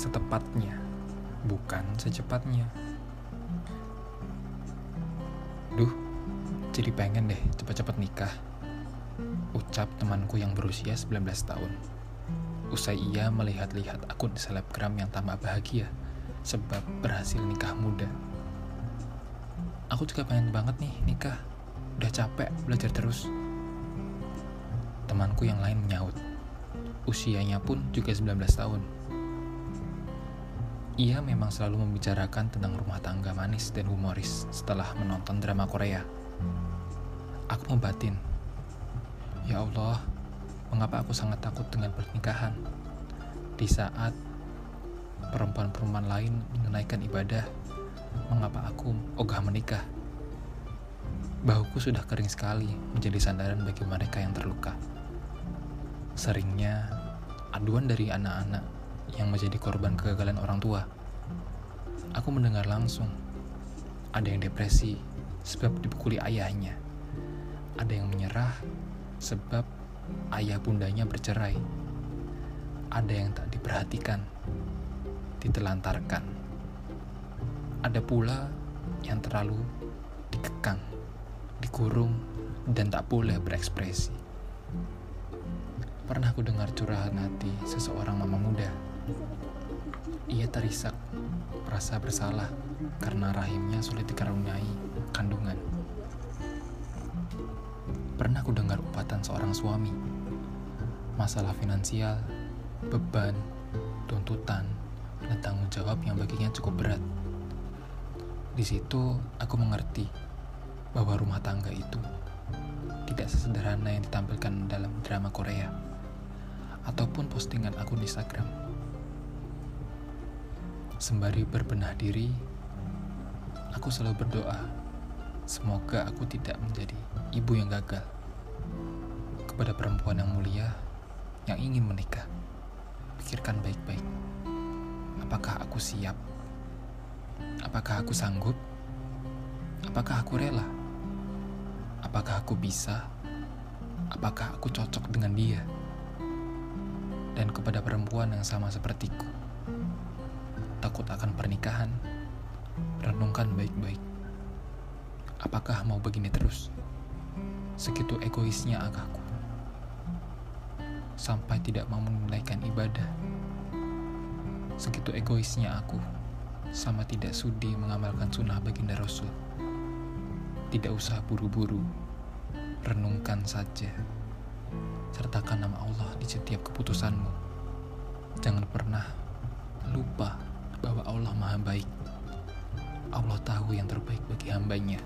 setepatnya, bukan secepatnya. Duh, jadi pengen deh cepet-cepet nikah. Ucap temanku yang berusia 19 tahun. Usai ia melihat-lihat akun selebgram yang tambah bahagia sebab berhasil nikah muda. Aku juga pengen banget nih nikah. Udah capek belajar terus. Temanku yang lain menyaut. Usianya pun juga 19 tahun. Ia memang selalu membicarakan tentang rumah tangga manis dan humoris setelah menonton drama Korea. Aku membatin, Ya Allah, mengapa aku sangat takut dengan pernikahan? Di saat perempuan-perempuan lain menunaikan ibadah, mengapa aku ogah menikah? Bahuku sudah kering sekali menjadi sandaran bagi mereka yang terluka. Seringnya, aduan dari anak-anak yang menjadi korban kegagalan orang tua. Aku mendengar langsung, ada yang depresi sebab dipukuli ayahnya. Ada yang menyerah sebab ayah bundanya bercerai. Ada yang tak diperhatikan, ditelantarkan. Ada pula yang terlalu dikekang, dikurung, dan tak boleh berekspresi. Pernah aku dengar curahan hati seseorang mama muda. Ia terisak, merasa bersalah karena rahimnya sulit dikaruniai kandungan. Pernah aku dengar upatan seorang suami. Masalah finansial, beban, tuntutan, dan tanggung jawab yang baginya cukup berat. Di situ aku mengerti bahwa rumah tangga itu tidak sesederhana yang ditampilkan dalam drama Korea ataupun postingan akun Instagram. Sembari berbenah diri, aku selalu berdoa, semoga aku tidak menjadi ibu yang gagal. Kepada perempuan yang mulia yang ingin menikah, pikirkan baik-baik. Apakah aku siap? Apakah aku sanggup? Apakah aku rela? Apakah aku bisa? Apakah aku cocok dengan dia? Dan kepada perempuan yang sama sepertiku. Takut akan pernikahan, renungkan baik-baik. Apakah mau begini terus? Segitu egoisnya agakku. Sampai tidak mau menunaikan ibadah. Segitu egoisnya aku, sama tidak sudi mengamalkan sunnah baginda Rasul. Tidak usah buru-buru, renungkan saja sertakan nama Allah di setiap keputusanmu. Jangan pernah lupa bahwa Allah Maha Baik. Allah tahu yang terbaik bagi hambanya.